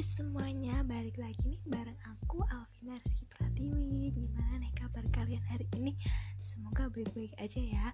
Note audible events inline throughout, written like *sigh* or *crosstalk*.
Hai semuanya, balik lagi nih bareng aku Alvina Rizky Pratiwi. Gimana nih kabar kalian hari ini? Semoga baik-baik aja ya.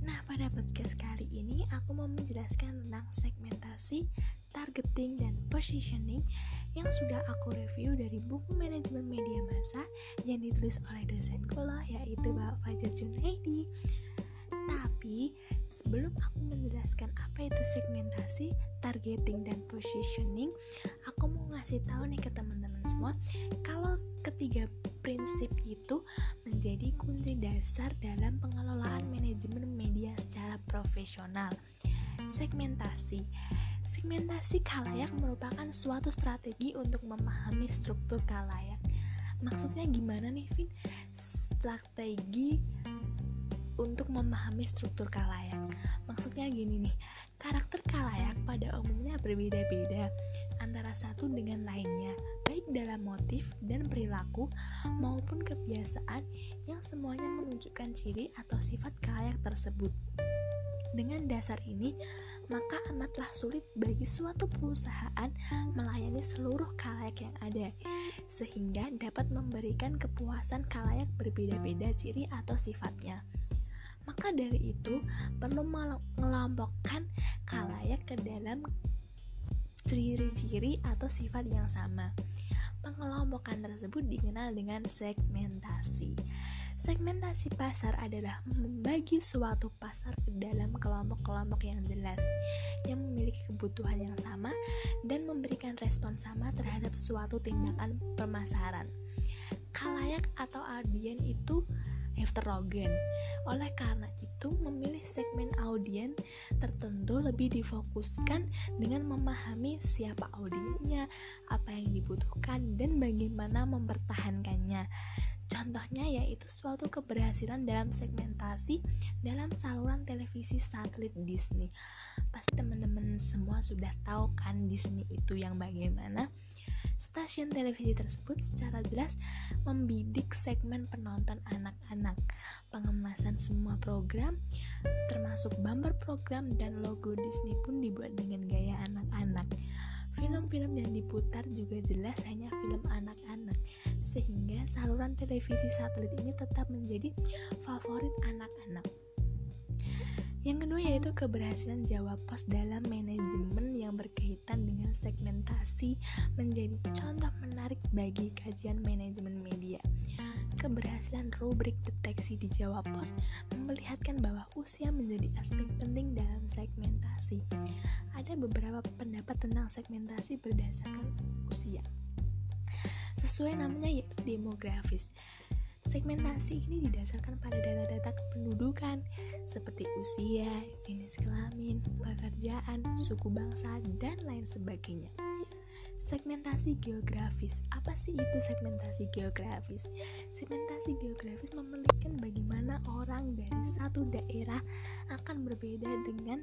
Nah pada podcast kali ini aku mau menjelaskan tentang segmentasi, targeting, dan positioning Yang sudah aku review dari buku manajemen media massa Yang ditulis oleh dosenku loh yaitu Bapak Fajar Junaidi. Tapi sebelum aku menjelaskan apa itu segmentasi, targeting dan positioning, aku mau ngasih tahu nih ke teman-teman semua kalau ketiga prinsip itu menjadi kunci dasar dalam pengelolaan manajemen media secara profesional. Segmentasi Segmentasi kalayak merupakan suatu strategi untuk memahami struktur kalayak. Maksudnya gimana nih, Vin? Strategi untuk memahami struktur kalayak. Maksudnya gini nih, karakter kalayak pada umumnya berbeda-beda antara satu dengan lainnya, baik dalam motif dan perilaku maupun kebiasaan yang semuanya menunjukkan ciri atau sifat kalayak tersebut. Dengan dasar ini, maka amatlah sulit bagi suatu perusahaan melayani seluruh kalayak yang ada, sehingga dapat memberikan kepuasan kalayak berbeda-beda ciri atau sifatnya. Maka dari itu, perlu mengelompokkan kalayak ke dalam ciri-ciri atau sifat yang sama. Pengelompokan tersebut dikenal dengan segmentasi. Segmentasi pasar adalah membagi suatu pasar ke dalam kelompok-kelompok yang jelas, yang memiliki kebutuhan yang sama dan memberikan respon sama terhadap suatu tindakan pemasaran. Kalayak atau audien itu heterogen. Oleh karena itu, memilih segmen audien tertentu lebih difokuskan dengan memahami siapa audiennya, apa yang dibutuhkan, dan bagaimana mempertahankannya. Contohnya yaitu suatu keberhasilan dalam segmentasi dalam saluran televisi satelit Disney. Pasti teman-teman semua sudah tahu kan Disney itu yang bagaimana? Stasiun televisi tersebut secara jelas membidik segmen penonton anak-anak. Pengemasan semua program, termasuk bumper program dan logo Disney pun dibuat dengan gaya anak-anak. Film-film yang diputar juga jelas hanya film anak-anak, sehingga saluran televisi satelit ini tetap menjadi favorit anak-anak. Yang kedua yaitu keberhasilan Jawa Pos dalam manajemen yang berkaitan dengan segmentasi menjadi contoh menarik bagi kajian manajemen media. Keberhasilan rubrik deteksi di Jawa Pos memperlihatkan bahwa usia menjadi aspek penting dalam segmentasi. Ada beberapa pendapat tentang segmentasi berdasarkan usia. Sesuai namanya yaitu demografis. Segmentasi ini didasarkan pada data-data kependudukan seperti usia, jenis kelamin, pekerjaan, suku bangsa, dan lain sebagainya. Segmentasi geografis. Apa sih itu segmentasi geografis? Segmentasi geografis memelihatkan bagaimana orang dari satu daerah akan berbeda dengan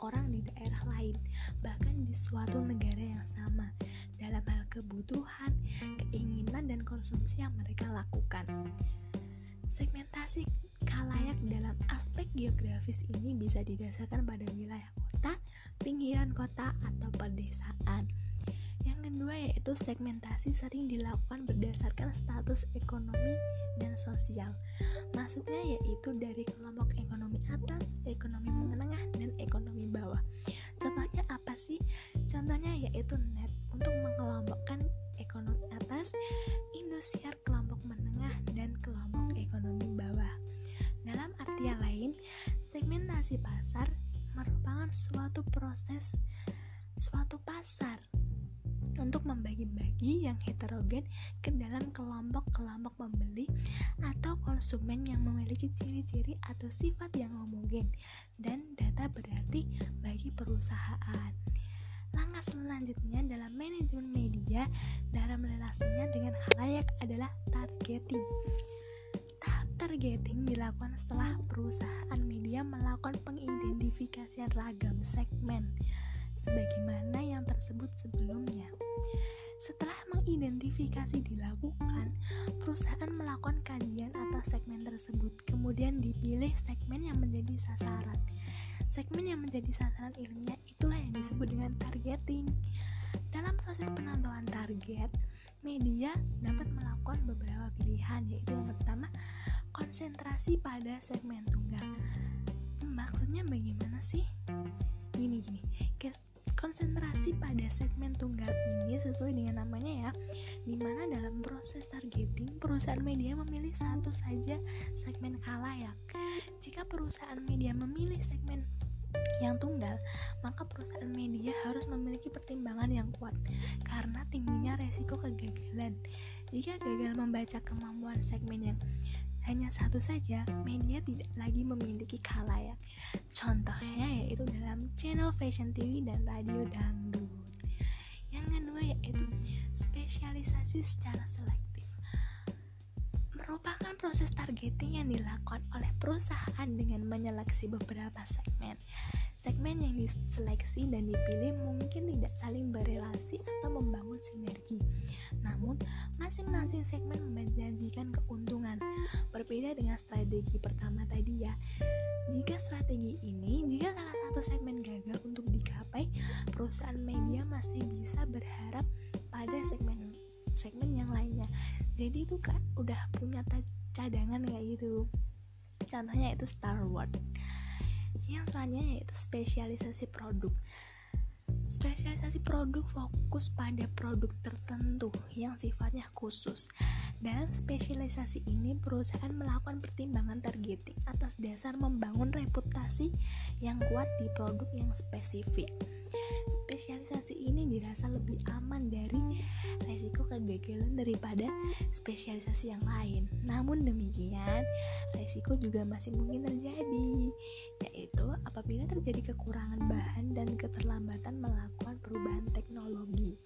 orang di daerah lain, bahkan di suatu negara yang sama dalam hal kebutuhan, keinginan, dan konsumsi yang mereka lakukan. Segmentasi kalayak dalam aspek geografis ini bisa didasarkan pada wilayah kota, pinggiran kota, atau pedesaan. Yang kedua yaitu segmentasi sering dilakukan berdasarkan status ekonomi dan sosial. Maksudnya yaitu dari kelompok ekonomi atas, ekonomi menengah, dan ekonomi atas, Indosiar kelompok menengah, dan kelompok ekonomi bawah. Dalam artian lain, segmentasi pasar merupakan suatu proses suatu pasar untuk membagi-bagi yang heterogen ke dalam kelompok-kelompok pembeli atau konsumen yang memiliki ciri-ciri atau sifat yang homogen dan data berarti bagi perusahaan. Langkah selanjutnya dalam manajemen media dalam relasinya dengan halayak adalah targeting. Tahap targeting dilakukan setelah perusahaan media melakukan pengidentifikasian ragam segmen sebagaimana yang tersebut sebelumnya. Setelah mengidentifikasi dilakukan, perusahaan melakukan kajian atas segmen tersebut, kemudian dipilih segmen yang menjadi sasaran. Segmen yang menjadi sasaran ilmiah itulah yang disebut dengan targeting. Dalam proses penentuan target, media dapat melakukan beberapa pilihan yaitu yang pertama konsentrasi pada segmen tunggal. Maksudnya bagaimana sih? Gini gini, konsentrasi pada segmen tunggal ini sesuai dengan namanya ya, di mana dalam proses targeting perusahaan media memilih satu saja segmen kalayak. Jika perusahaan media memilih segmen yang tunggal, maka perusahaan media harus memiliki pertimbangan yang kuat karena tingginya resiko kegagalan. Jika gagal membaca kemampuan segmen yang hanya satu saja, media tidak lagi memiliki kalayak. Contohnya yaitu dalam channel fashion TV dan radio dangdut. Yang kedua yaitu spesialisasi secara selektif. Merupakan proses targeting yang dilakukan oleh perusahaan dengan menyeleksi beberapa segmen. Segmen yang diseleksi dan dipilih mungkin tidak saling berelasi atau membangun sinergi. Namun, masing-masing segmen menjanjikan keuntungan. Berbeda dengan strategi pertama tadi ya. Jika strategi ini, jika salah satu segmen gagal untuk dicapai, perusahaan media masih bisa berharap pada segmen segmen yang lainnya. Jadi itu kak udah punya cadangan kayak gitu. Contohnya itu Star Wars yang selanjutnya yaitu spesialisasi produk Spesialisasi produk fokus pada produk tertentu yang sifatnya khusus. Dalam spesialisasi ini, perusahaan melakukan pertimbangan targeting atas dasar membangun reputasi yang kuat di produk yang spesifik. Spesialisasi ini dirasa lebih aman dari resiko kegagalan daripada spesialisasi yang lain. Namun demikian, resiko juga masih mungkin terjadi, yaitu apabila terjadi kekurangan bahan dan keterlambatan melakukan perubahan teknologi.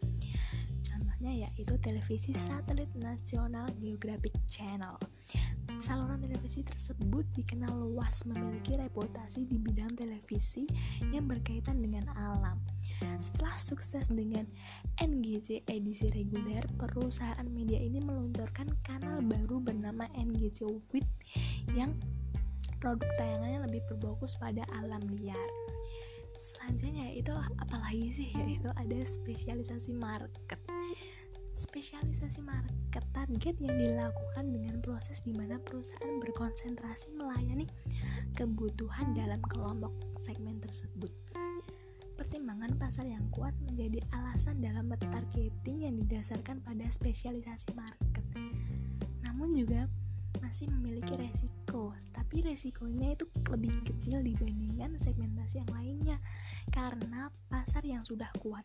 Contohnya yaitu televisi satelit nasional Geographic Channel. Saluran televisi tersebut dikenal luas memiliki reputasi di bidang televisi yang berkaitan dengan alam. Setelah sukses dengan NGC edisi reguler, perusahaan media ini meluncurkan kanal baru bernama NGC WIT yang produk tayangannya lebih berfokus pada alam liar. Selanjutnya itu apalagi sih *laughs* yaitu ada spesialisasi market spesialisasi market target yang dilakukan dengan proses di mana perusahaan berkonsentrasi melayani kebutuhan dalam kelompok segmen tersebut. Pertimbangan pasar yang kuat menjadi alasan dalam targeting yang didasarkan pada spesialisasi market. Namun juga masih memiliki resiko, tapi resikonya itu lebih kecil dibandingkan segmentasi yang lainnya karena pasar yang sudah kuat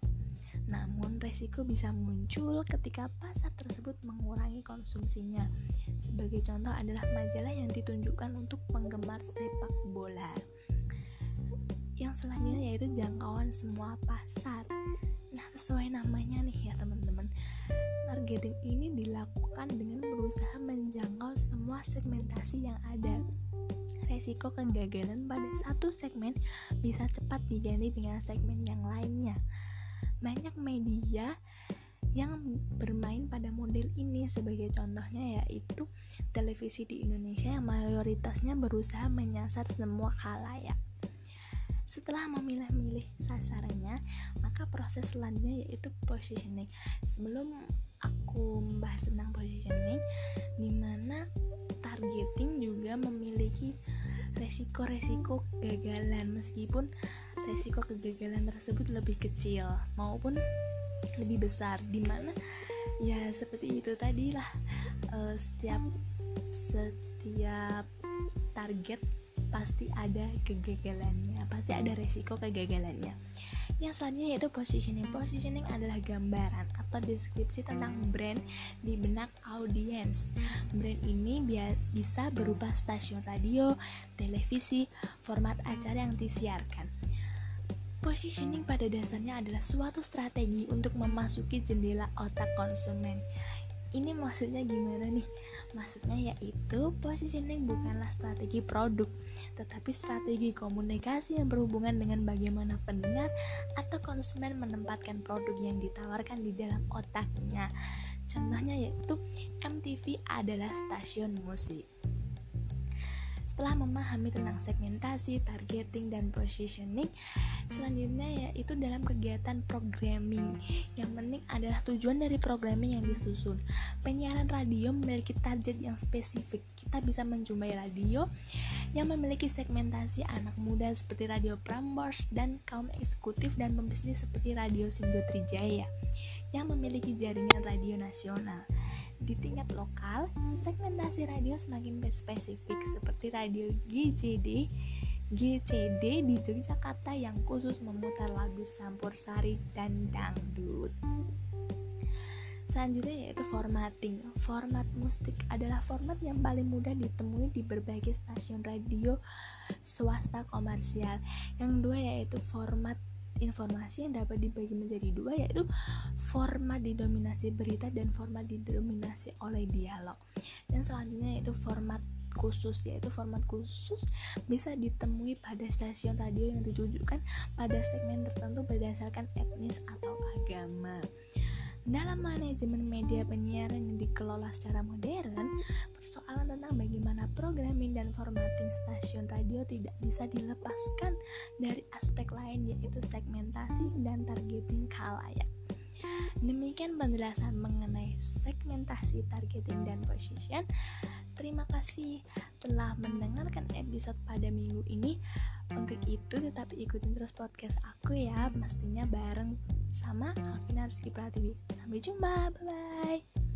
namun, resiko bisa muncul ketika pasar tersebut mengurangi konsumsinya. Sebagai contoh adalah majalah yang ditunjukkan untuk penggemar sepak bola. Yang selanjutnya yaitu jangkauan semua pasar. Nah, sesuai namanya nih ya teman-teman. Targeting ini dilakukan dengan berusaha semua segmentasi yang ada resiko kegagalan pada satu segmen bisa cepat diganti dengan segmen yang lainnya banyak media yang bermain pada model ini sebagai contohnya yaitu televisi di Indonesia yang mayoritasnya berusaha menyasar semua khalayak. Setelah memilih-milih sasarannya, maka proses selanjutnya yaitu positioning. Sebelum aku membahas tentang positioning, di mana targeting juga memiliki resiko-resiko kegagalan. Meskipun resiko kegagalan tersebut lebih kecil maupun lebih besar di mana ya seperti itu tadi lah uh, setiap setiap target pasti ada kegagalannya pasti ada resiko kegagalannya yang selanjutnya yaitu positioning. Positioning adalah gambaran atau deskripsi tentang brand di benak audiens. Brand ini bisa berupa stasiun radio televisi format acara yang disiarkan. Positioning pada dasarnya adalah suatu strategi untuk memasuki jendela otak konsumen. Ini maksudnya gimana nih? Maksudnya yaitu positioning bukanlah strategi produk, tetapi strategi komunikasi yang berhubungan dengan bagaimana pendengar atau konsumen menempatkan produk yang ditawarkan di dalam otaknya. Contohnya yaitu MTV adalah stasiun musik. Setelah memahami tentang segmentasi, targeting, dan positioning, selanjutnya yaitu dalam kegiatan programming. Yang penting adalah tujuan dari programming yang disusun. Penyiaran radio memiliki target yang spesifik. Kita bisa menjumpai radio yang memiliki segmentasi anak muda seperti Radio Prambors dan kaum eksekutif dan pembisnis seperti Radio Sindo Trijaya yang memiliki jaringan radio nasional. Di tingkat lokal, segmentasi radio semakin spesifik seperti radio GCD GCD di Yogyakarta yang khusus memutar lagu sampur sari dan dangdut. Selanjutnya yaitu formatting. Format musik adalah format yang paling mudah ditemui di berbagai stasiun radio swasta komersial. Yang dua yaitu format informasi yang dapat dibagi menjadi dua yaitu format didominasi berita dan format didominasi oleh dialog dan selanjutnya yaitu format khusus yaitu format khusus bisa ditemui pada stasiun radio yang ditujukan pada segmen tertentu berdasarkan etnis atau agama. Dalam manajemen media penyiaran yang dikelola secara modern, persoalan tentang bagaimana programming dan formatting stasiun radio tidak bisa dilepaskan dari aspek lain yaitu segmentasi dan targeting khalayak. Demikian penjelasan mengenai segmentasi, targeting, dan position. Terima kasih telah mendengarkan episode pada minggu ini. Untuk itu tetap ikutin terus podcast aku ya, pastinya bareng sama Alvina Rizky Pratiwi. Sampai jumpa, bye-bye.